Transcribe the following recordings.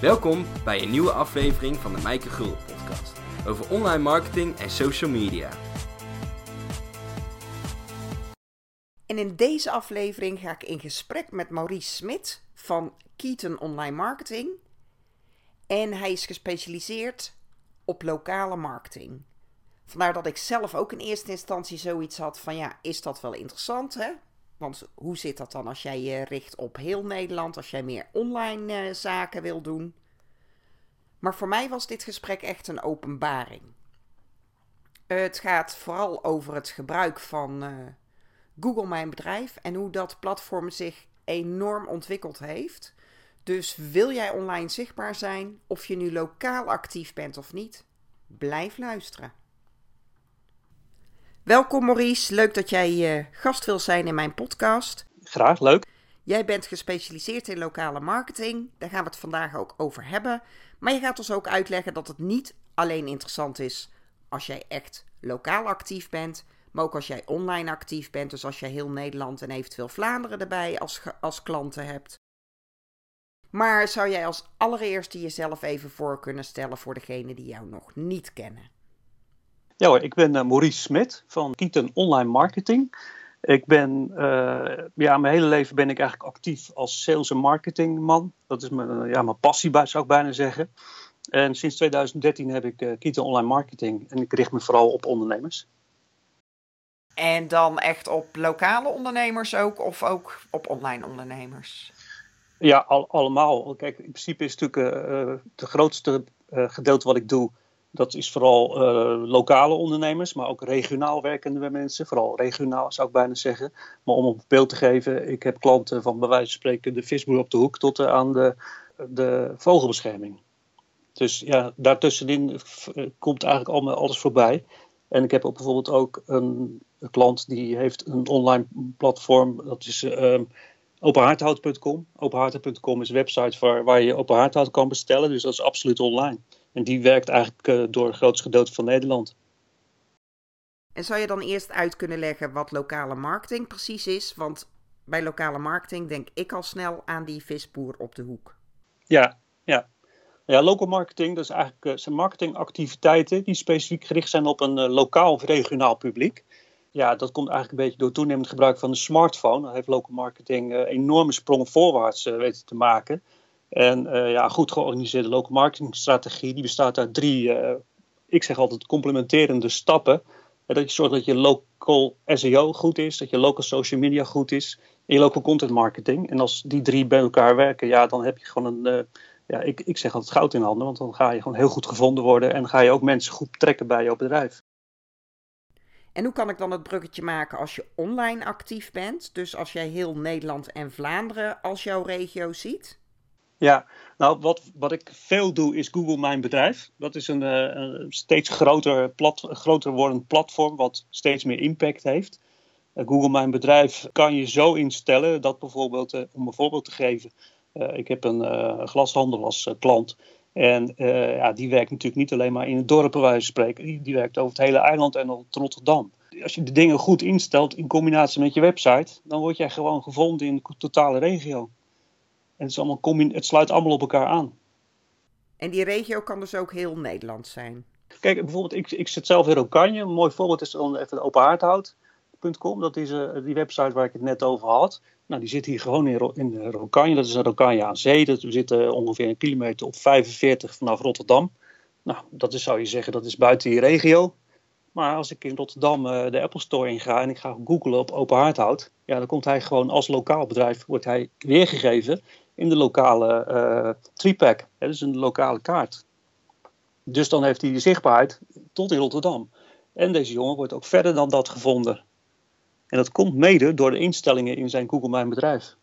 Welkom bij een nieuwe aflevering van de Mijke Gul podcast over online marketing en social media. En in deze aflevering ga ik in gesprek met Maurice Smit van Keaton Online Marketing. En hij is gespecialiseerd op lokale marketing. Vandaar dat ik zelf ook in eerste instantie zoiets had van ja, is dat wel interessant hè? Want hoe zit dat dan als jij je richt op heel Nederland, als jij meer online eh, zaken wil doen? Maar voor mij was dit gesprek echt een openbaring. het gaat vooral over het gebruik van uh, Google Mijn Bedrijf en hoe dat platform zich enorm ontwikkeld heeft. Dus wil jij online zichtbaar zijn, of je nu lokaal actief bent of niet, blijf luisteren. Welkom Maurice, leuk dat jij uh, gast wil zijn in mijn podcast. Graag, leuk. Jij bent gespecialiseerd in lokale marketing, daar gaan we het vandaag ook over hebben. Maar je gaat ons ook uitleggen dat het niet alleen interessant is als jij echt lokaal actief bent, maar ook als jij online actief bent. Dus als jij heel Nederland en eventueel Vlaanderen erbij als, als klanten hebt. Maar zou jij als allereerste jezelf even voor kunnen stellen voor degenen die jou nog niet kennen? Ja hoor, ik ben uh, Maurice Smit van Keaton Online Marketing. Ik ben, uh, ja, mijn hele leven ben ik eigenlijk actief als sales- en marketingman. Dat is mijn, ja, mijn passie, zou ik bijna zeggen. En sinds 2013 heb ik uh, Keaton Online Marketing en ik richt me vooral op ondernemers. En dan echt op lokale ondernemers ook, of ook op online ondernemers? Ja, al, allemaal. Kijk, in principe is natuurlijk uh, het grootste gedeelte wat ik doe, dat is vooral uh, lokale ondernemers, maar ook regionaal werkende mensen. Vooral regionaal zou ik bijna zeggen. Maar om een beeld te geven, ik heb klanten van bij wijze van spreken de visboer op de hoek tot aan de, de vogelbescherming. Dus ja, daartussenin komt eigenlijk alles voorbij. En ik heb ook bijvoorbeeld ook een, klant die heeft een online platform. Dat is uh, openhaardhout.com. Openhaardhout.com is een website waar, waar je openhaardhout kan bestellen. Dus dat is absoluut online. En die werkt eigenlijk uh, door het grootste gedeelte van Nederland. En zou je dan eerst uit kunnen leggen wat lokale marketing precies is? Want bij lokale marketing denk ik al snel aan die visboer op de hoek. Ja, ja. Ja, local marketing, dat is eigenlijk, uh, zijn marketingactiviteiten die specifiek gericht zijn op een uh, lokaal of regionaal publiek. Ja, dat komt eigenlijk een beetje door toenemend gebruik van de smartphone. Dat heeft local marketing enorme sprongen voorwaarts weten te maken. En uh, ja, goed georganiseerde local marketingstrategie die bestaat uit drie, uh, ik zeg altijd complementerende stappen. En dat je zorgt dat je local SEO goed is, dat je local social media goed is en je local content marketing. En als die drie bij elkaar werken, ja, dan heb je gewoon een, ja, ik, ik zeg altijd goud in handen, want dan ga je gewoon heel goed gevonden worden en ga je ook mensen goed trekken bij jouw bedrijf. En hoe kan ik dan het bruggetje maken als je online actief bent? Dus als jij heel Nederland en Vlaanderen als jouw regio ziet? Ja, nou wat, wat ik veel doe is Google Mijn Bedrijf. Dat is een, een steeds groter, plat, groter wordend platform wat steeds meer impact heeft. Uh, Google Mijn Bedrijf kan je zo instellen dat bijvoorbeeld, uh, om een voorbeeld te geven, ik heb een glashandel als klant. En ja, die werkt natuurlijk niet alleen maar in het dorp, bij wijze van spreken. Die, werkt over het hele eiland en tot Rotterdam. Als je de dingen goed instelt in combinatie met je website, dan word jij gewoon gevonden in de totale regio. En het, is allemaal, het sluit allemaal op elkaar aan. En die regio kan dus ook heel Nederland zijn? Kijk, bijvoorbeeld, ik, ik zit zelf in Rokanje. Een mooi voorbeeld is dan even openhaardhout.com. Dat is uh, die website waar ik het net over had. Nou, die zit hier gewoon in, in Rokanje. Dat is een Rokanje aan zee. Dat, we zitten ongeveer een kilometer op 45 vanaf Rotterdam. Nou, dat is, zou je zeggen, dat is buiten die regio. Maar als ik in Rotterdam uh, de Apple Store inga en ik ga googlen op openhaardhout, ja, dan komt hij gewoon als lokaal bedrijf, wordt hij weergegeven in de lokale uh, tripack, hè, dus een lokale kaart. Dus dan heeft hij de zichtbaarheid tot in Rotterdam. En deze jongen wordt ook verder dan dat gevonden. En dat komt mede door de instellingen in zijn Google Mijn Bedrijf.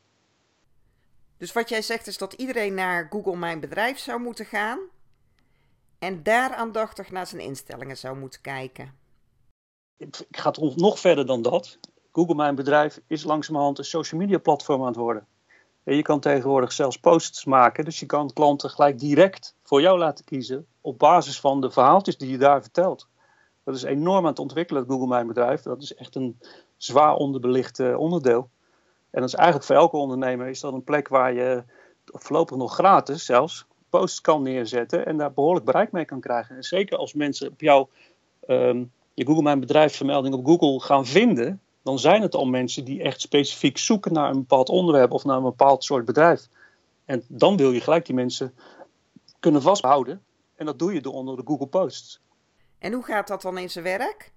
Dus wat jij zegt is dat iedereen naar Google Mijn Bedrijf zou moeten gaan en daar aandachtig naar zijn instellingen zou moeten kijken. Ik ga het nog verder dan dat. Google Mijn Bedrijf is langzamerhand een social media platform aan het worden. Je kan tegenwoordig zelfs posts maken, dus je kan klanten gelijk direct voor jou laten kiezen op basis van de verhaaltjes die je daar vertelt. Dat is enorm aan het ontwikkelen, het Google Mijn Bedrijf. Dat is echt een zwaar onderbelicht uh, onderdeel. En dat is eigenlijk voor elke ondernemer is dat een plek waar je voorlopig nog gratis zelfs posts kan neerzetten en daar behoorlijk bereik mee kan krijgen. En zeker als mensen op jou, ehm, je Google Mijn Bedrijf vermelding op Google gaan vinden, dan zijn het al mensen die echt specifiek zoeken naar een bepaald onderwerp of naar een bepaald soort bedrijf. En dan wil je gelijk die mensen kunnen vasthouden. En dat doe je door onder de Google Posts. En hoe gaat dat dan in zijn werk?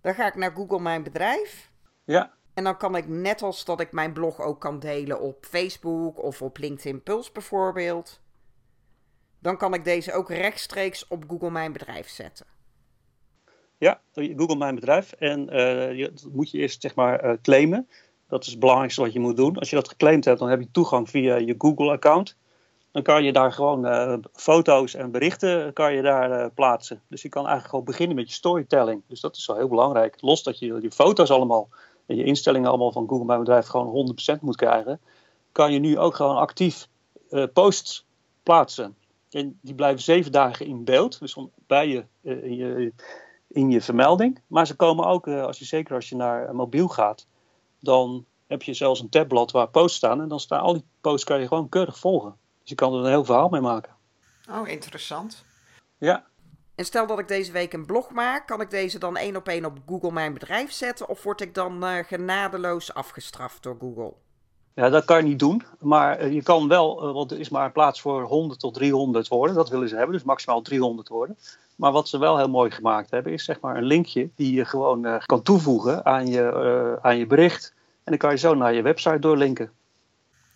Dan ga ik naar Google Mijn Bedrijf. Ja. En dan kan ik net als dat ik mijn blog ook kan delen op Facebook of op LinkedIn Pulse bijvoorbeeld. Dan kan ik deze ook rechtstreeks op Google Mijn Bedrijf zetten. Ja, Google Mijn Bedrijf. En je, dat moet je eerst zeg maar uh, claimen. Dat is het belangrijkste wat je moet doen. Als je dat geclaimd hebt, dan heb je toegang via je Google-account. Dan kan je daar gewoon uh, foto's en berichten kan je daar plaatsen. Dus je kan eigenlijk gewoon beginnen met je storytelling. Dus dat is wel heel belangrijk. Los dat je die foto's allemaal en je instellingen allemaal van Google Mijn Bedrijf gewoon 100% moet krijgen, kan je nu ook gewoon actief posts plaatsen. En die blijven zeven dagen in beeld. Dus bij je, je in je vermelding. Maar ze komen ook, eh, als je, zeker als je naar mobiel gaat, dan heb je zelfs een tabblad waar posts staan. En dan staan al die posts kan je gewoon keurig volgen. Dus je kan er een heel verhaal mee maken. Oh, interessant. Ja. En stel dat ik deze week een blog maak, kan ik deze dan één op één op Google Mijn Bedrijf zetten? Of word ik dan uh, genadeloos afgestraft door Google? Ja, dat kan je niet doen. Maar eh, je kan wel, want er is maar plaats voor 100 tot 300 woorden. Dat willen ze hebben, dus maximaal 300 woorden. Maar wat ze wel heel mooi gemaakt hebben, is zeg maar een linkje die je gewoon uh, kan toevoegen aan je, uh, aan je bericht. En dan kan je zo naar je website doorlinken.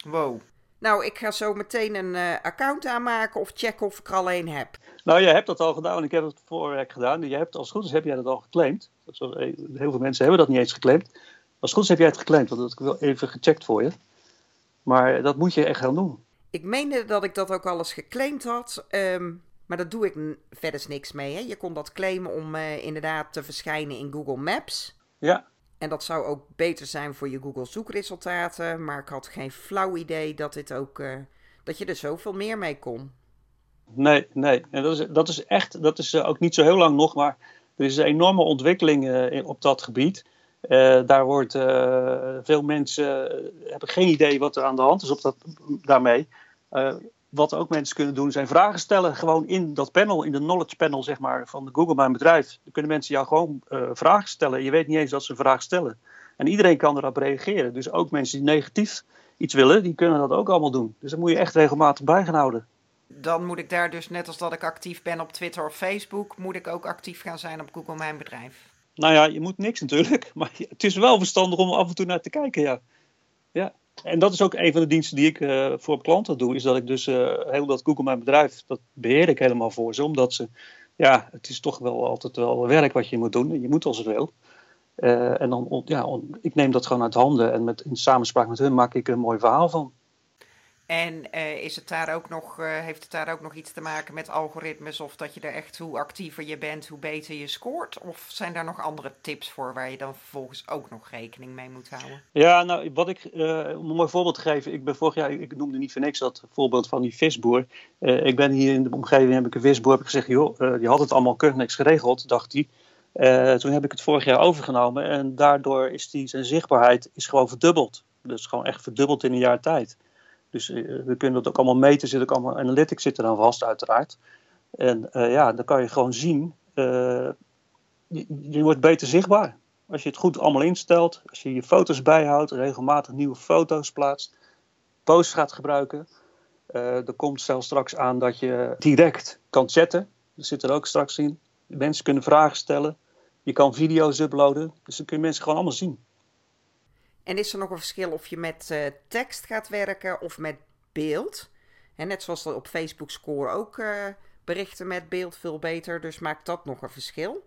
Wow. Nou, ik ga zo meteen een uh, account aanmaken of checken of ik er al een heb. Nou, jij hebt dat al gedaan, ik heb het voorwerk gedaan. Je hebt, als het goed is, heb jij dat al geclaimd. Heel veel mensen hebben dat niet eens geclaimd. Als het goed is, heb jij het geclaimd, want dat heb ik wel even gecheckt voor je. Maar dat moet je echt gaan doen. Ik meende dat ik dat ook alles geclaimd had. Um, maar daar doe ik verder niks mee. Hè? Je kon dat claimen om uh, inderdaad te verschijnen in Google Maps. Ja. En dat zou ook beter zijn voor je Google zoekresultaten. Maar ik had geen flauw idee dat, dit ook, uh, dat je er zoveel meer mee kon. Nee, nee. En dat, is, dat is echt, dat is uh, ook niet zo heel lang nog, maar er is een enorme ontwikkeling op dat gebied. Daar wordt, veel mensen hebben geen idee wat er aan de hand is op dat, daarmee wat ook mensen kunnen doen, zijn vragen stellen. Gewoon in dat panel, in de knowledge panel zeg maar, van de Google Mijn Bedrijf. Dan kunnen mensen jou gewoon vragen stellen. Je weet niet eens dat ze een vraag stellen. En iedereen kan erop reageren. Dus ook mensen die negatief iets willen, die kunnen dat ook allemaal doen. Dus dat moet je echt regelmatig bij gaan houden. Dan moet ik daar dus, net als dat ik actief ben op Twitter of Facebook, moet ik ook actief gaan zijn op Google Mijn Bedrijf. Nou ja, je moet niks natuurlijk. Maar het is wel verstandig om af en toe naar te kijken, ja. Ja. En dat is ook een van de diensten die ik uh, voor klanten doe. Is dat ik dus uh, heel dat Google Mijn Bedrijf, dat beheer ik helemaal voor ze. Omdat ze, ja, het is toch wel altijd wel werk wat je moet doen. Je moet als het wil. Uh, en dan, ja, ik neem dat gewoon uit handen. En met, in samenspraak met hun maak ik een mooi verhaal van. En uh, is het daar ook nog, uh, heeft het daar ook nog iets te maken met algoritmes? Of dat je er echt, hoe actiever je bent, hoe beter je scoort? Of zijn daar nog andere tips voor waar je dan vervolgens ook nog rekening mee moet houden? Ja, nou, wat ik, uh, om een mooi voorbeeld te geven. Ik ben vorig jaar, ik noemde niet voor niks dat voorbeeld van die visboer. ik ben hier in de omgeving, heb ik een visboer, heb ik gezegd, joh, die had het allemaal niks geregeld, dacht hij. toen heb ik het vorig jaar overgenomen en daardoor is die, zijn zichtbaarheid is gewoon verdubbeld. Dus gewoon echt verdubbeld in een jaar tijd. Dus uh, we kunnen dat ook allemaal meten, zit ook allemaal analytics zit er dan vast uiteraard. En uh, ja, dan kan je gewoon zien, uh, je, je, wordt beter zichtbaar. Als je het goed allemaal instelt, als je je foto's bijhoudt, regelmatig nieuwe foto's plaatst, posts gaat gebruiken. er komt zelfs straks aan dat je direct kan chatten. Dat zit er ook straks in. Mensen kunnen vragen stellen. Je kan video's uploaden. Dus dan kun je mensen gewoon allemaal zien. En is er nog een verschil of je met uh, tekst gaat werken of met beeld? Net zoals op Facebook score ook uh, berichten met beeld veel beter. Dus maakt dat nog een verschil?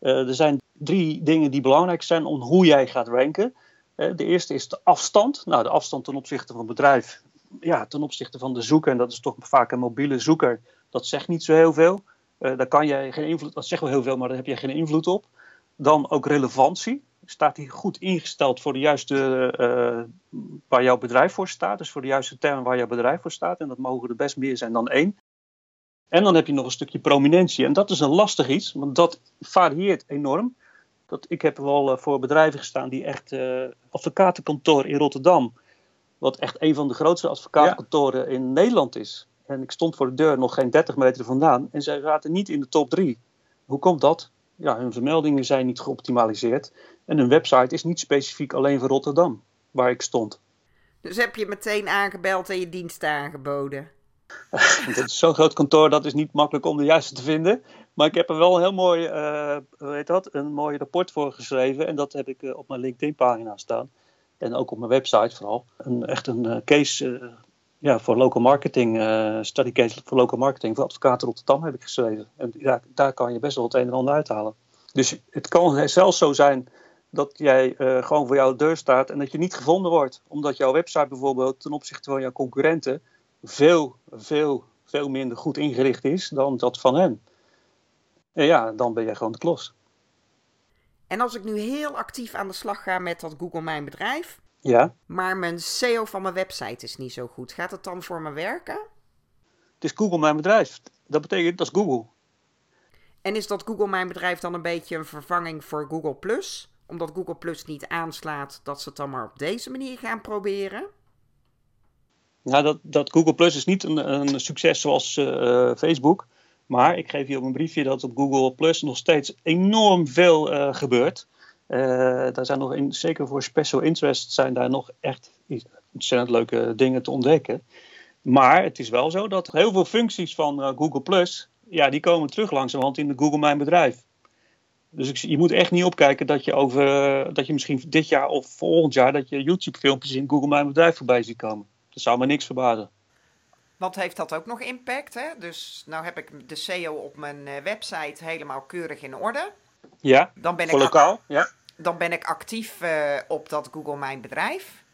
Uh, er zijn drie dingen die belangrijk zijn om hoe jij gaat ranken. de eerste is de afstand. Nou, de afstand ten opzichte van het bedrijf. Ja, ten opzichte van de zoeker. En dat is toch vaak een mobiele zoeker. Dat zegt niet zo heel veel. daar kan je geen invloed. Dat zegt wel heel veel, maar daar heb je geen invloed op. Dan ook relevantie staat hij goed ingesteld voor de juiste, uh, waar jouw bedrijf voor staat. Dus voor de juiste termen waar jouw bedrijf voor staat. En dat mogen er best meer zijn dan één. En dan heb je nog een stukje prominentie. En dat is een lastig iets, want dat varieert enorm. Dat, ik heb wel uh, voor bedrijven gestaan die echt uh, advocatenkantoor in Rotterdam. Wat echt een van de grootste advocatenkantoren ja. in Nederland is. En ik stond voor de deur nog geen 30 meter vandaan. En zij zaten niet in de top 3. Hoe komt dat? Ja, hun vermeldingen zijn niet geoptimaliseerd. En hun website is niet specifiek alleen voor Rotterdam, waar ik stond. Dus heb je meteen aangebeld en je diensten aangeboden? Het is zo'n groot kantoor, dat is niet makkelijk om de juiste te vinden. Maar ik heb er wel een heel mooi, uh, weet dat, een mooi rapport voor geschreven. En dat heb ik uh, op mijn LinkedIn-pagina staan. En ook op mijn website vooral. Een, echt een uh, case ja, voor local marketing, study case voor local marketing voor advocaten Rotterdam heb ik geschreven. En ja, daar kan je best wel het een en ander uithalen. Dus het kan zelfs zo zijn dat jij gewoon voor jouw deur staat en dat je niet gevonden wordt. Omdat jouw website bijvoorbeeld ten opzichte van jouw concurrenten veel, veel, veel minder goed ingericht is dan dat van hen. En ja, dan ben jij gewoon de klos. En als ik nu heel actief aan de slag ga met dat Google Mijn Bedrijf, ja. maar mijn SEO van mijn website is niet zo goed, gaat het dan voor me werken? Het is Google Mijn Bedrijf. Dat betekent dat is Google. En is dat Google Mijn Bedrijf dan een beetje een vervanging voor Google Plus? Omdat Google Plus niet aanslaat, dat ze het dan maar op deze manier gaan proberen? Nou, dat, dat Google Plus is niet een, een succes zoals uh, Facebook. Maar ik geef je op een briefje dat op Google Plus nog steeds enorm veel uh, gebeurt. Uh, daar zijn nog in, zeker voor special interest zijn daar nog echt ontzettend leuke dingen te ontdekken. Maar het is wel zo dat heel veel functies van Google Plus, ja, die komen terug langzamerhand in de Google Mijn Bedrijf. Dus ik, je moet echt niet opkijken dat je over dat je misschien dit jaar of volgend jaar dat je YouTube filmpjes in Google Mijn Bedrijf voorbij ziet komen. Dat zou me niks verbazen. Want heeft dat ook nog impact? Hè? Dus nou heb ik de SEO op mijn eh, website helemaal keurig in orde. Ja, dan ben voor ik lokaal. Ja. Dan ben ik actief uh, op dat Google Mijn Bedrijf.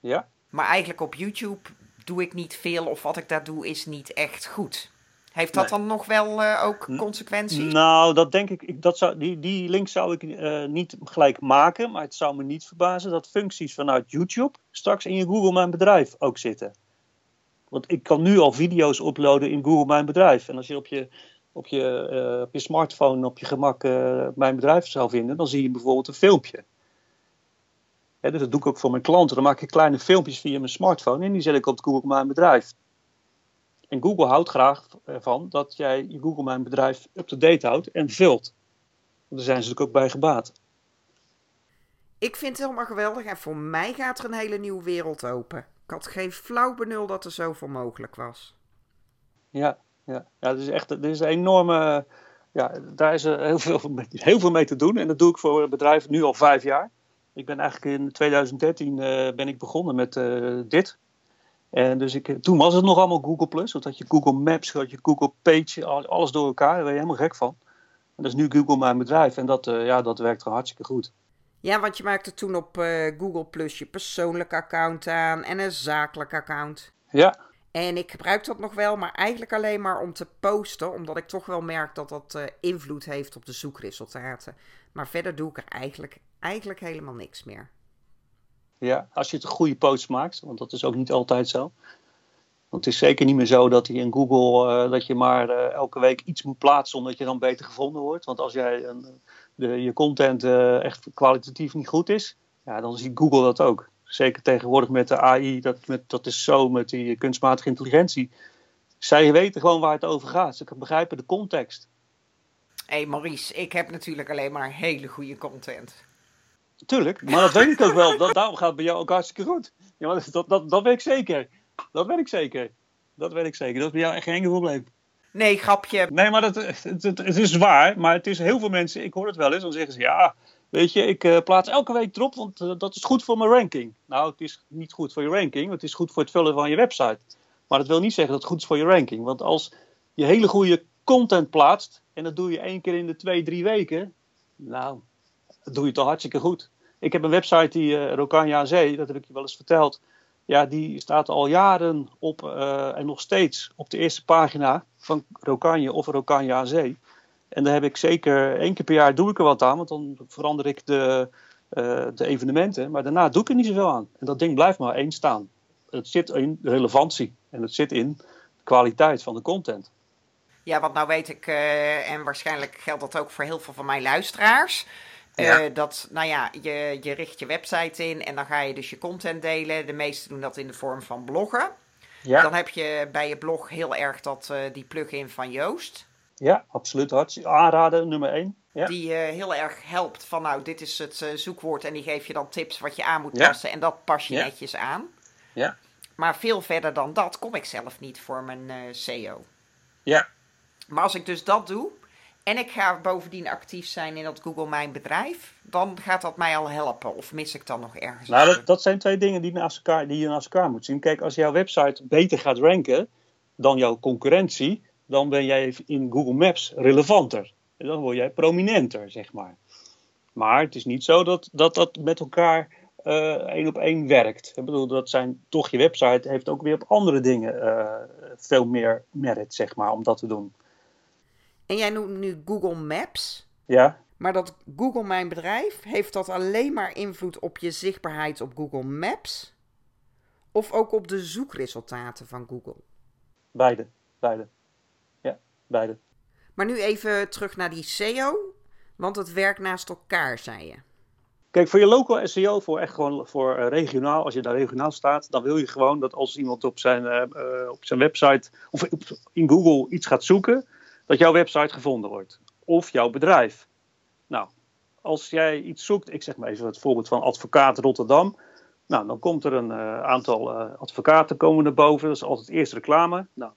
Ja. Maar eigenlijk op YouTube doe ik niet veel of wat ik daar doe is niet echt goed. Heeft dat dan nog wel uh, ook consequenties? Nou, dat denk ik. ik dat zou, die, die link zou ik uh, niet gelijk maken. Maar het zou me niet verbazen dat functies vanuit YouTube straks in je Google Mijn Bedrijf ook zitten. Want ik kan nu al video's uploaden in Google Mijn Bedrijf. En als je op je, op je, uh, op je smartphone op je gemak Mijn Bedrijf zou vinden, dan zie je bijvoorbeeld een filmpje. dus dat doe ik ook voor mijn klanten. Dan maak ik kleine filmpjes via mijn smartphone en die zet ik op het Google Mijn Bedrijf. En Google houdt graag ervan dat jij je Google Mijn Bedrijf up-to-date houdt en vult. Want daar zijn ze natuurlijk ook bij gebaat. Ik vind het helemaal geweldig en voor mij gaat er een hele nieuwe wereld open. Ik had geen flauw benul dat er zoveel mogelijk was. Ja, ja. ja het is echt het is een enorme. Ja, daar is heel veel, heel veel mee te doen. En dat doe ik voor bedrijven nu al vijf jaar. Ik ben eigenlijk in 2013 uh, ben ik begonnen met uh, dit. En dus ik, toen was het nog allemaal Google Plus. Want had je Google Maps, had je Google Page, alles door elkaar. Daar ben je helemaal gek van. En dat is nu Google mijn bedrijf. En dat, uh, ja, dat werkt gewoon hartstikke goed. Ja, want je maakte toen op uh, Google Plus je persoonlijke account aan en een zakelijk account. Ja. En ik gebruik dat nog wel, maar eigenlijk alleen maar om te posten. Omdat ik toch wel merk dat dat uh, invloed heeft op de zoekresultaten. Maar verder doe ik er eigenlijk, eigenlijk helemaal niks meer. Ja, als je het een goede post maakt, want dat is ook niet altijd zo. Want het is zeker niet meer zo dat je in Google uh, dat je maar uh, elke week iets moet plaatsen omdat je dan beter gevonden wordt. Want als jij een, de, je content uh, echt kwalitatief niet goed is, ja, dan ziet Google dat ook. Zeker tegenwoordig met de AI, dat, met, dat is zo met die kunstmatige intelligentie. Zij weten gewoon waar het over gaat. Ze begrijpen de context. Hé hey Maurice, ik heb natuurlijk alleen maar hele goede content. Tuurlijk, maar dat weet ik ook wel. Dat, daarom gaat het bij jou ook hartstikke goed. Ja, dat, dat, dat weet ik zeker. Dat weet ik zeker. Dat weet ik zeker. Dat is bij jou echt geen enkel probleem. Nee, grapje. Nee, maar dat, het, het, het, is waar. Maar het is heel veel mensen, ik hoor het wel eens, dan zeggen ze ja, weet je, ik uh, plaats elke week erop, want uh, dat is goed voor mijn ranking. Nou, het is niet goed voor je ranking, want het is goed voor het vullen van je website. Maar dat wil niet zeggen dat het goed is voor je ranking. Want als je hele goede content plaatst, en dat doe je één keer in de twee, drie weken, nou, dat doe je toch hartstikke goed. Ik heb een website, die uh, Rokanja Zee, dat heb ik je wel eens verteld. Ja, die staat al jaren op uh, en nog steeds op de eerste pagina van Rokanje of Rokanja Zee. En daar heb ik zeker één keer per jaar doe ik er wat aan, want dan verander ik de, uh, de evenementen. Maar daarna doe ik er niet zoveel aan. En dat ding blijft maar één staan. Het zit in relevantie en het zit in kwaliteit van de content. Ja, want nou weet ik, en waarschijnlijk geldt dat ook voor heel veel van mijn luisteraars. Ja. Uh, dat, nou ja, je, je richt je website in en dan ga je dus je content delen. De meesten doen dat in de vorm van bloggen. Ja. Dan heb je bij je blog heel erg dat, eh, die plugin van Joost. Ja, absoluut. Aanraden, nummer 1. Ja. Die eh, heel erg helpt van nou, dit is het eh, zoekwoord en die geeft je dan tips wat je aan moet passen. En dat pas je netjes aan. Ja. Maar veel verder dan dat kom ik zelf niet voor mijn eh, SEO. Ja. Maar als ik dus dat doe en ik ga bovendien actief zijn in dat Google Mijn Bedrijf, dan gaat dat mij al helpen. Of mis ik dan nog ergens? Nou, dat zijn twee dingen die, naast elkaar, die je naast elkaar moet zien. Kijk, als jouw website beter gaat ranken dan jouw concurrentie, dan ben jij in Google Maps relevanter. En dan word jij prominenter, zeg maar. Maar het is niet zo dat dat, dat met elkaar eh, één op één werkt. Ik bedoel, dat zijn toch je website heeft ook weer op andere dingen eh, veel meer merit, zeg maar, om dat te doen. En jij noemt nu Google Maps. Ja, Maar dat Google Mijn Bedrijf, heeft dat alleen maar invloed op je zichtbaarheid op Google Maps? Of ook op de zoekresultaten van Google? beide. Beide. Ja, beide. Maar nu even terug naar die SEO, want het werkt naast elkaar, zei je. Kijk, voor je local SEO, voor echt gewoon voor eh, regionaal, als je daar regionaal staat, dan wil je gewoon dat als iemand op zijn, eh, eh, op zijn website of in Google iets gaat zoeken, dat jouw website gevonden wordt. Of jouw bedrijf. Nou, als jij iets zoekt, ik zeg maar even het voorbeeld van advocaat Rotterdam. Nou, dan komt er een eh, aantal eh, advocaten komen naar boven. Dat is altijd eerst reclame. Nou,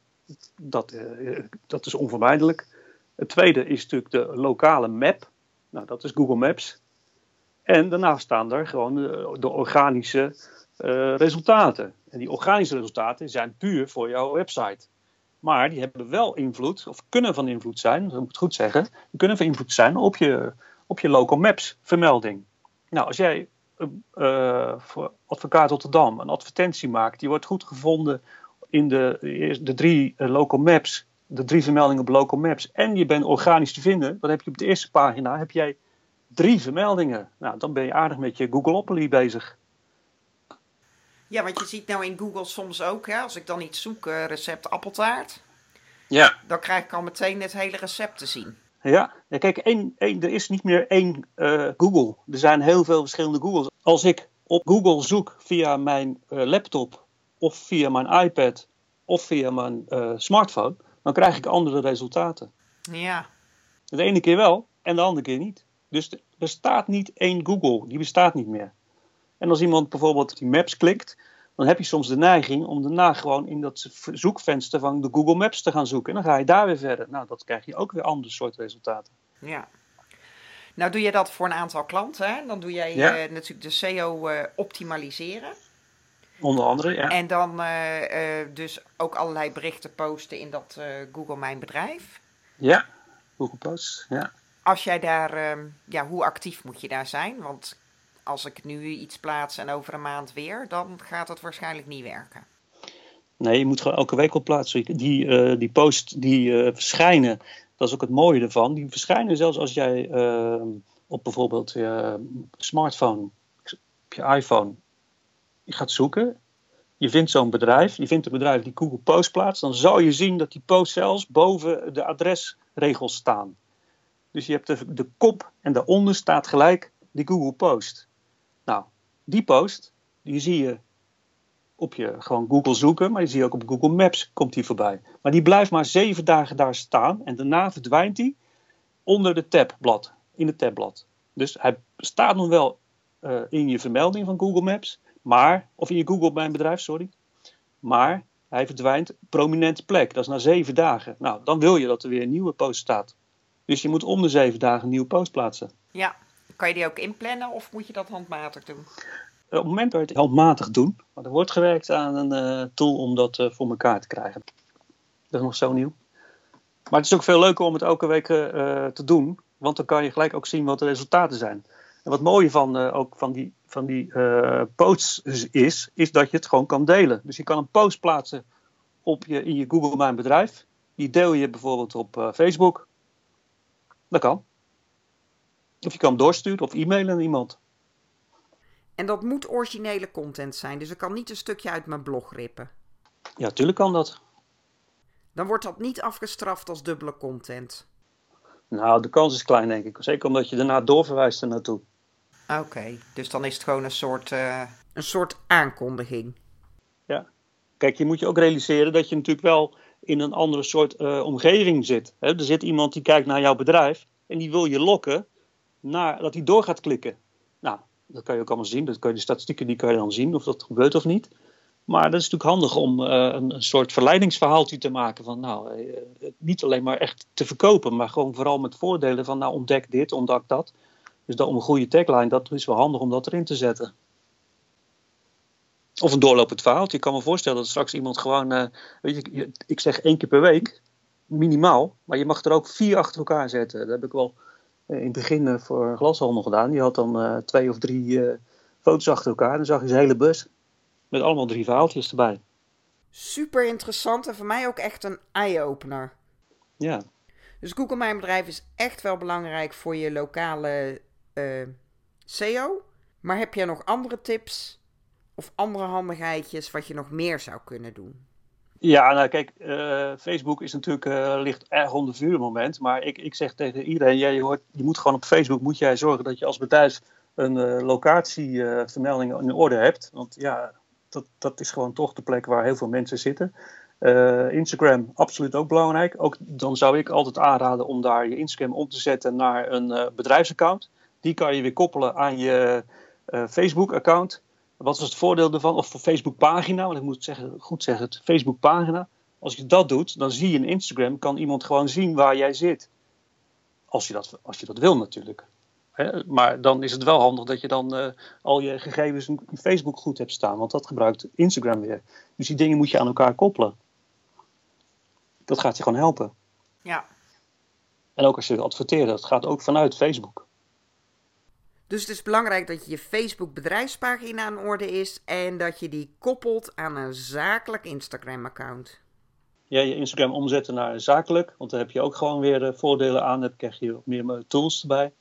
dat, eh, dat is onvermijdelijk. Het tweede is natuurlijk de lokale map. Nou, dat is Google Maps. En daarna staan er gewoon de, de organische resultaten. En die organische resultaten zijn puur voor jouw website. Maar die hebben wel invloed, of kunnen van invloed zijn, dat moet ik goed zeggen, die kunnen van invloed zijn op je, op je local maps vermelding. Nou, als jij eh, eh, voor advocaat Rotterdam een advertentie maakt, die wordt goed gevonden in de, de drie eh, local maps, de drie vermeldingen op local maps, en je bent organisch te vinden, dan heb je op de eerste pagina heb jij drie vermeldingen. Nou, dan ben je aardig met je Googleopoly bezig. Ja, want je ziet nou in Google soms ook, hè, als ik dan iets zoek, eh, recept appeltaart, Ja. dan krijg ik al meteen het hele recept te zien. Ja, ja kijk, één, één, er is niet meer één eh, Google. Er zijn heel veel verschillende Googles. Als ik op Google zoek via mijn eh, laptop, of via mijn iPad, of via mijn eh, smartphone, dan krijg ik andere resultaten. Ja, De ene keer wel en de andere keer niet. Dus er bestaat niet één Google, die bestaat niet meer. En als iemand bijvoorbeeld op die maps klikt, dan heb je soms de neiging om daarna gewoon in dat zoekvenster van de Google Maps te gaan zoeken. En dan ga je daar weer verder. Nou, dat krijg je ook weer andere soort resultaten. ja. Nou doe je dat voor een aantal klanten, hè? dan doe jij Ja. eh, natuurlijk de SEO eh, optimaliseren. Onder andere, ja. En dan eh, dus ook allerlei berichten posten in dat Google Mijn Bedrijf. Ja, Google Posts, ja. Als jij daar, ehm, ja, hoe actief moet je daar zijn? Want als ik nu iets plaats en over een maand weer, dan gaat het waarschijnlijk niet werken. Nee, je moet gewoon elke week op plaatsen. Die, eh, die posts die eh, verschijnen, dat is ook het mooie ervan. Die verschijnen zelfs als jij eh, op bijvoorbeeld je smartphone, op je iPhone, je gaat zoeken. Je vindt zo'n bedrijf, je vindt een bedrijf die Google Post plaatst. Dan zal je zien dat die posts zelfs boven de adresregels staan. Dus je hebt de, de kop en daaronder staat gelijk die Google Post. Nou, die post, die zie je op je gewoon Google zoeken, maar je ziet ook op Google Maps komt die voorbij. Maar die blijft maar zeven dagen daar staan en daarna verdwijnt die onder de tabblad, in het tabblad. Dus hij staat nog wel eh, in je vermelding van Google Maps, maar, of in je Google Mijn Bedrijf, sorry, maar hij verdwijnt prominente plek. Dat is na zeven dagen. Nou, dan wil je dat er weer een nieuwe post staat. Dus je moet om de zeven dagen een nieuwe post plaatsen. Ja, kan je die ook inplannen of moet je dat handmatig doen? Op het moment dat je het handmatig doen, maar er wordt gewerkt aan een eh, tool om dat eh, voor elkaar te krijgen. Dat is nog zo nieuw. Maar het is ook veel leuker om het elke week eh, eh, te doen, want dan kan je gelijk ook zien wat de resultaten zijn. En wat mooie van, eh, ook van die, van die eh, posts is, is dat je het gewoon kan delen. Dus je kan een post plaatsen op je, in je Google Mijn Bedrijf. Die deel je bijvoorbeeld op eh, Facebook. Dat kan. Of je kan hem doorsturen of e-mailen aan iemand. En dat moet originele content zijn, dus ik kan niet een stukje uit mijn blog rippen. Ja, tuurlijk kan dat. Dan wordt dat niet afgestraft als dubbele content. Nou, de kans is klein, denk ik. Zeker omdat je daarna doorverwijst er naartoe. Oké, dus dan is het gewoon een soort, eh, een soort aankondiging. Ja. Kijk, je moet je ook realiseren dat je natuurlijk wel in een andere soort uh, omgeving zit. Hè? Er zit iemand die kijkt naar jouw bedrijf en die wil je lokken naar dat hij door gaat klikken. Nou, dat kan je ook allemaal zien. Dat kan je, de statistieken die kan je dan zien of dat gebeurt of niet. Maar dat is natuurlijk handig om uh, een, een, soort verleidingsverhaaltje te maken. Van nou, uh, niet alleen maar echt te verkopen, maar gewoon vooral met voordelen van nou ontdek dit, ontdek dat. Dus dat om een goede tagline, dat is wel handig om dat erin te zetten. Of een doorlopend verhaal. Je kan me voorstellen dat straks iemand gewoon, weet je, ik zeg één keer per week, minimaal. Maar je mag er ook vier achter elkaar zetten. Dat heb ik wel in het begin voor een glashandel gedaan. Die had dan twee of drie foto's achter elkaar. Dan zag je zijn hele bus. Met allemaal drie verhaaltjes erbij. Super interessant en voor mij ook echt een eye-opener. Ja. Dus Google Mijn Bedrijf is echt wel belangrijk voor je lokale uh, SEO. Maar heb je nog andere tips of andere handigheidjes wat je nog meer zou kunnen doen? Ja, nou kijk, uh, Facebook is natuurlijk, uh, ligt erg onder vuur moment. Maar ik, ik zeg tegen iedereen, jij, hoort, je moet gewoon op Facebook moet jij zorgen dat je als bedrijf een locatievermelding in orde hebt. Want ja, dat, dat is gewoon toch de plek waar heel veel mensen zitten. Instagram, absoluut ook belangrijk. Ook, dan zou ik altijd aanraden om daar je Instagram om te zetten naar een bedrijfsaccount. Die kan je weer koppelen aan je Facebook-account. Wat is het voordeel ervan? Of Facebook-pagina, want ik moet zeggen, goed zeggen, het Facebook-pagina. Als je dat doet, dan zie je in Instagram, kan iemand gewoon zien waar jij zit. Als je dat, als je dat wil natuurlijk. Hè? Maar dan is het wel handig dat je dan uh, al je gegevens in Facebook goed hebt staan, want dat gebruikt Instagram weer. Dus die dingen moet je aan elkaar koppelen. Dat gaat je gewoon helpen. Ja. En ook als je adverteert, dat gaat ook vanuit Facebook. Dus het is belangrijk dat je je Facebook bedrijfspagina in orde is en dat je die koppelt aan een zakelijk Instagram account. Ja, je Instagram omzetten naar zakelijk, want daar heb je ook gewoon weer voordelen aan. Dan krijg je meer tools erbij.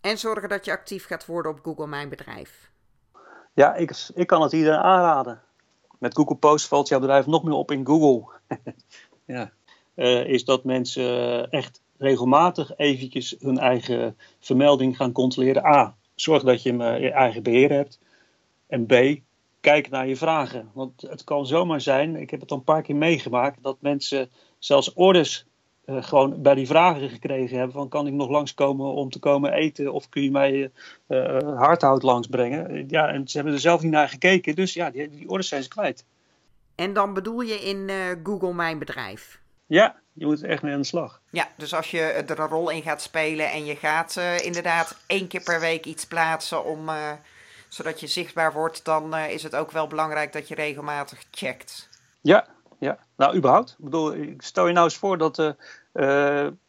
En zorgen dat je actief gaat worden op Google Mijn Bedrijf. Ja, ik, ik kan het iedereen aanraden. Met Google Post valt jouw bedrijf nog meer op in Google. ja. Uh, is dat mensen echt regelmatig eventjes hun eigen vermelding gaan controleren. A, zorg dat je hem uh, in eigen beheer hebt. En B, kijk naar je vragen. Want het kan zomaar zijn, ik heb het al een paar keer meegemaakt, dat mensen zelfs orders uh, gewoon bij die vragen gekregen hebben van kan ik nog langskomen om te komen eten of kun je mij uh, hardhout langsbrengen. Ja, en ze hebben er zelf niet naar gekeken, dus ja, die, die orders zijn ze kwijt. En dan bedoel je in Google Mijn Bedrijf? Ja, je moet er echt mee aan de slag. Ja, dus als je er een rol in gaat spelen en je gaat inderdaad één keer per week iets plaatsen om, zodat je zichtbaar wordt, dan is het ook wel belangrijk dat je regelmatig checkt. Ja, ja, nou überhaupt. Ik bedoel, stel je nou eens voor dat,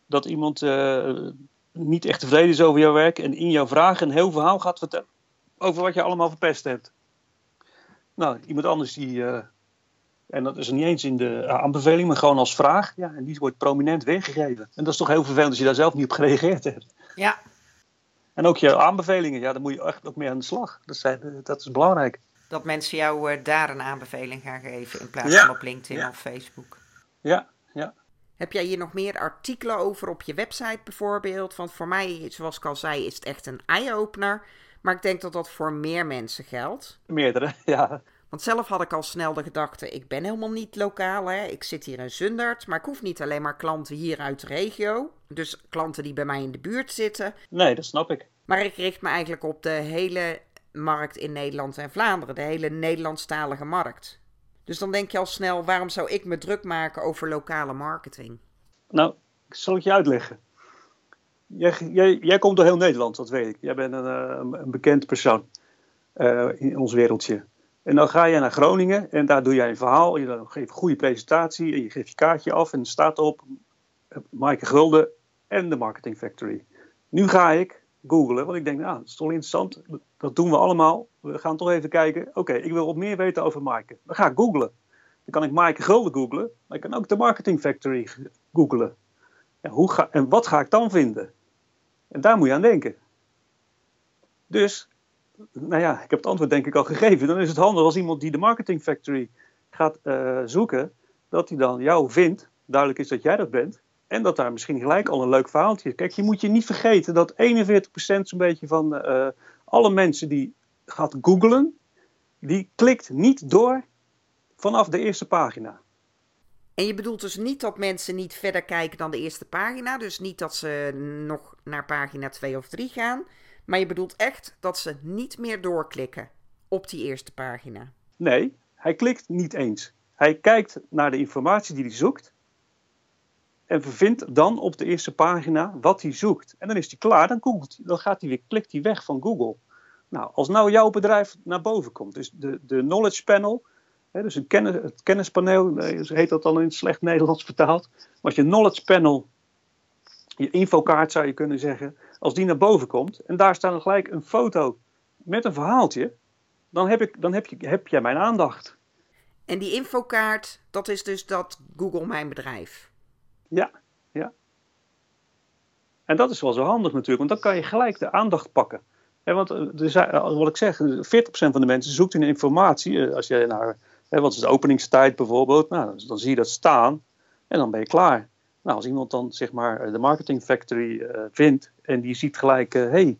dat iemand niet echt tevreden is over jouw werk en in jouw vraag een heel verhaal gaat vertellen over wat je allemaal verpest hebt. Nou, iemand anders die, en dat is niet eens in de aanbeveling, maar gewoon als vraag, ja, en die wordt prominent weergegeven. En dat is toch heel vervelend als je daar zelf niet op gereageerd hebt. Ja. En ook je aanbevelingen, ja, daar moet je echt ook mee aan de slag. Dat, zijn, dat is belangrijk dat mensen jou uh, daar een aanbeveling gaan geven in plaats ja. van op LinkedIn ja. of Facebook. Ja, ja. Heb jij hier nog meer artikelen over op je website bijvoorbeeld? Want voor mij, zoals ik al zei, is het echt een eye-opener. Maar ik denk dat dat voor meer mensen geldt. Meerdere, ja. Want zelf had ik al snel de gedachte, ik ben helemaal niet lokaal. Hè? Ik zit hier in Zundert, maar ik hoef niet alleen maar klanten hier uit de regio. Dus klanten die bij mij in de buurt zitten. Nee, dat snap ik. Maar ik richt me eigenlijk op de hele markt in Nederland en Vlaanderen, de hele Nederlandstalige markt. Dus dan denk je al snel, waarom zou ik me druk maken over lokale marketing? Nou, ik zal het je uitleggen. Jij, jij, jij komt door heel Nederland, dat weet ik. Jij bent een, uh, een bekend persoon uh, in ons wereldje. En dan ga je naar Groningen en daar doe jij een verhaal. Je geeft een goede presentatie en je geeft je kaartje af en er staat op Maaike Gulden en de Marketing Factory. Nu ga ik googlen. Want ik denk, nou, dat is toch interessant. Dat doen we allemaal. We gaan toch even kijken. Oké, ik wil wat meer weten over Maaike. Dan ga ik googlen. Dan kan ik Maaike Gulden googlen. Maar ik kan ook de Marketing Factory googlen. Ja, hoe ga, en wat ga ik dan vinden? En daar moet je aan denken. Dus, nou ja, ik heb het antwoord denk ik al gegeven. Dan is het handig als iemand die de Marketing Factory gaat uh, zoeken, dat hij dan jou vindt. Duidelijk is dat jij dat bent. En dat daar misschien gelijk al een leuk verhaaltje is. Kijk, je moet je niet vergeten dat 41% zo'n beetje van uh, alle mensen die gaat googlen, die klikt niet door vanaf de eerste pagina. En je bedoelt dus niet dat mensen niet verder kijken dan de eerste pagina. Dus niet dat ze nog naar pagina 2 of 3 gaan. Maar je bedoelt echt dat ze niet meer doorklikken op die eerste pagina. Nee, hij klikt niet eens. Hij kijkt naar de informatie die hij zoekt. En vindt dan op de eerste pagina wat hij zoekt. En dan is hij klaar, dan, googelt, dan gaat hij weer, klikt hij weg van Google. Nou, als nou jouw bedrijf naar boven komt, dus de, de knowledge panel, hè, dus een kennis, het kennispaneel, heet dat dan in slecht Nederlands vertaald. Als je knowledge panel, je infokaart zou je kunnen zeggen, als die naar boven komt en daar staat dan gelijk een foto met een verhaaltje, dan heb, ik, dan heb, je, heb jij mijn aandacht. En die infokaart, dat is dus dat Google Mijn Bedrijf. Ja, ja. En dat is wel zo handig natuurlijk, want dan kan je gelijk de aandacht pakken. want er wat ik zeg, 40% van de mensen zoekt in informatie. Als je naar, wat is de openingstijd bijvoorbeeld, nou, dan zie je dat staan en dan ben je klaar. Nou, als iemand dan zeg maar de Marketing Factory uh, vindt en die ziet gelijk, hé, hey,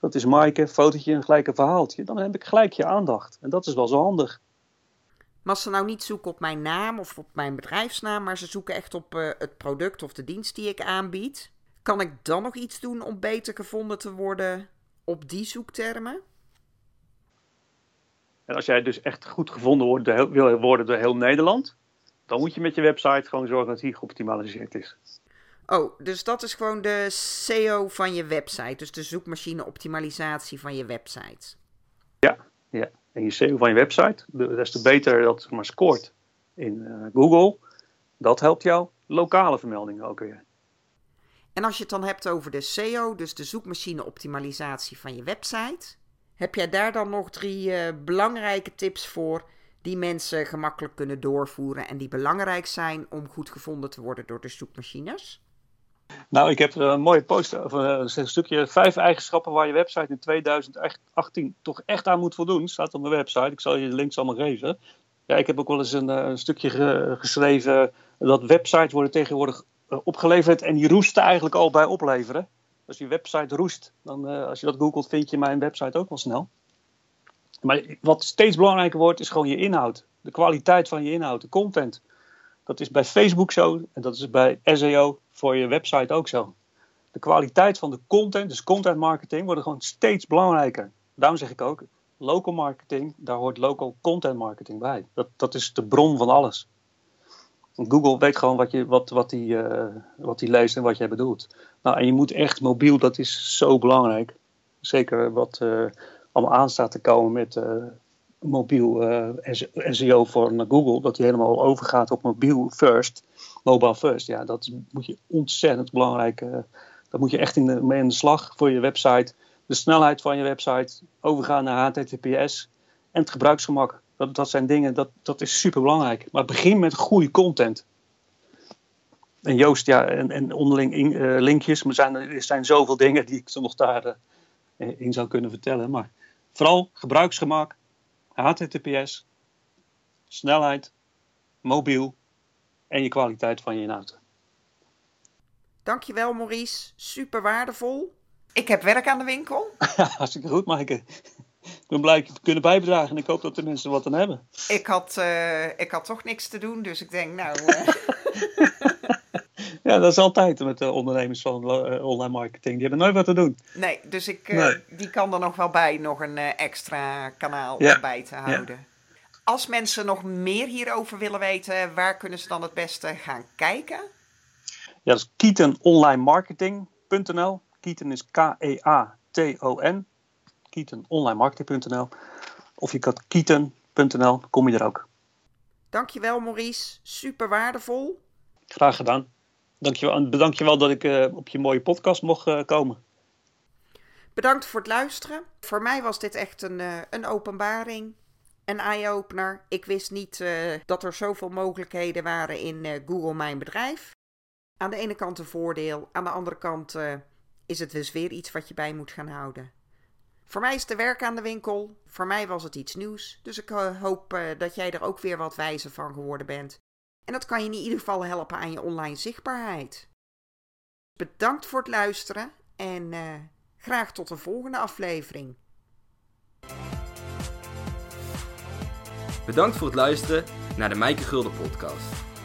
dat is Maaike, fotootje en gelijk een verhaaltje, dan heb ik gelijk je aandacht. En dat is wel zo handig. Maar als ze nou niet zoeken op mijn naam of op mijn bedrijfsnaam, maar ze zoeken echt op uh, het product of de dienst die ik aanbied, kan ik dan nog iets doen om beter gevonden te worden op die zoektermen? En als jij dus echt goed gevonden wordt, wil worden door heel Nederland, dan moet je met je website gewoon zorgen dat die geoptimaliseerd is. Oh, dus dat is gewoon de SEO van je website, dus de zoekmachine optimalisatie van je website. Ja, ja en je SEO van je website, des te beter dat maar scoort in uh, Google, dat helpt jou lokale vermeldingen ook weer. En als je het dan hebt over de SEO, dus de zoekmachine optimalisatie van je website, heb jij daar dan nog drie uh, belangrijke tips voor die mensen gemakkelijk kunnen doorvoeren en die belangrijk zijn om goed gevonden te worden door de zoekmachines? Nou, ik heb een mooie poster, of een stukje vijf eigenschappen waar je website in 2018 toch echt aan moet voldoen. Staat op mijn website. Ik zal je de links allemaal geven. Ja, ik heb ook wel eens een, een stukje geschreven dat websites worden tegenwoordig eh, opgeleverd en die roesten eigenlijk al bij opleveren. Als je website roest, dan als je dat googelt, vind je mijn website ook wel snel. Maar wat steeds belangrijker wordt, is gewoon je inhoud. De kwaliteit van je inhoud, de content. Dat is bij Facebook zo en dat is bij SEO voor je website ook zo. De kwaliteit van de content, dus content marketing, wordt gewoon steeds belangrijker. Daarom zeg ik ook, local marketing, daar hoort local content marketing bij. Dat, dat is de bron van alles. Google weet gewoon wat, je, wat, wat, die, uh, wat die leest en wat jij bedoelt. Nou, en je moet echt mobiel, dat is zo belangrijk. Zeker wat uh, allemaal aan staat te komen met uh, mobiel SEO voor Google, dat die helemaal overgaat op mobiel first, mobile first. Ja, dat moet je ontzettend belangrijk. dat moet je echt in de, mee de slag voor je website. De snelheid van je website, overgaan naar HTTPS en het gebruiksgemak. Dat, dat zijn dingen, dat, dat is super belangrijk. Maar begin met goede content. En Joost, ja, en, en onderling in, linkjes. Maar zijn, er zijn zoveel dingen die ik nog daarin in zou kunnen vertellen. Maar vooral gebruiksgemak, HTTPS, snelheid, mobiel en je kwaliteit van je inhoud. Dankjewel Maurice, super waardevol. Ik heb werk aan de winkel. Hartstikke goed, Maaike ik ben blij te kunnen bijdragen en ik hoop dat de mensen wat aan hebben. Ik had, uh, ik had toch niks te doen, dus ik denk, nou. Uh... ja, dat is altijd met de ondernemers van uh, online marketing. Die hebben nooit wat te doen. Nee, dus ik, nee. die kan er nog wel bij, nog een extra kanaal ja. bij te houden. Ja. Als mensen nog meer hierover willen weten, waar kunnen ze dan het beste gaan kijken? Ja, dat is kietenonlinemarketing.nl. Kieten is K-E-A-T-O-N kietenonlinemarketing.nl of je kan kieten.nl, kom je er ook. Dankjewel Maurice, super waardevol. Graag gedaan. Dankjewel, je wel dat ik uh, op je mooie podcast mocht uh, komen. Bedankt voor het luisteren. Voor mij was dit echt een, uh, een openbaring, een eye-opener. Ik wist niet dat er zoveel mogelijkheden waren in Google Mijn Bedrijf. Aan de ene kant een voordeel, aan de andere kant is het dus weer iets wat je bij moet gaan houden. Voor mij is de werk aan de winkel. Voor mij was het iets nieuws. Dus ik hoop dat jij er ook weer wat wijzer van geworden bent. En dat kan je in ieder geval helpen aan je online zichtbaarheid. Bedankt voor het luisteren en uh, graag tot een volgende aflevering. Bedankt voor het luisteren naar de Mijke Gulden podcast.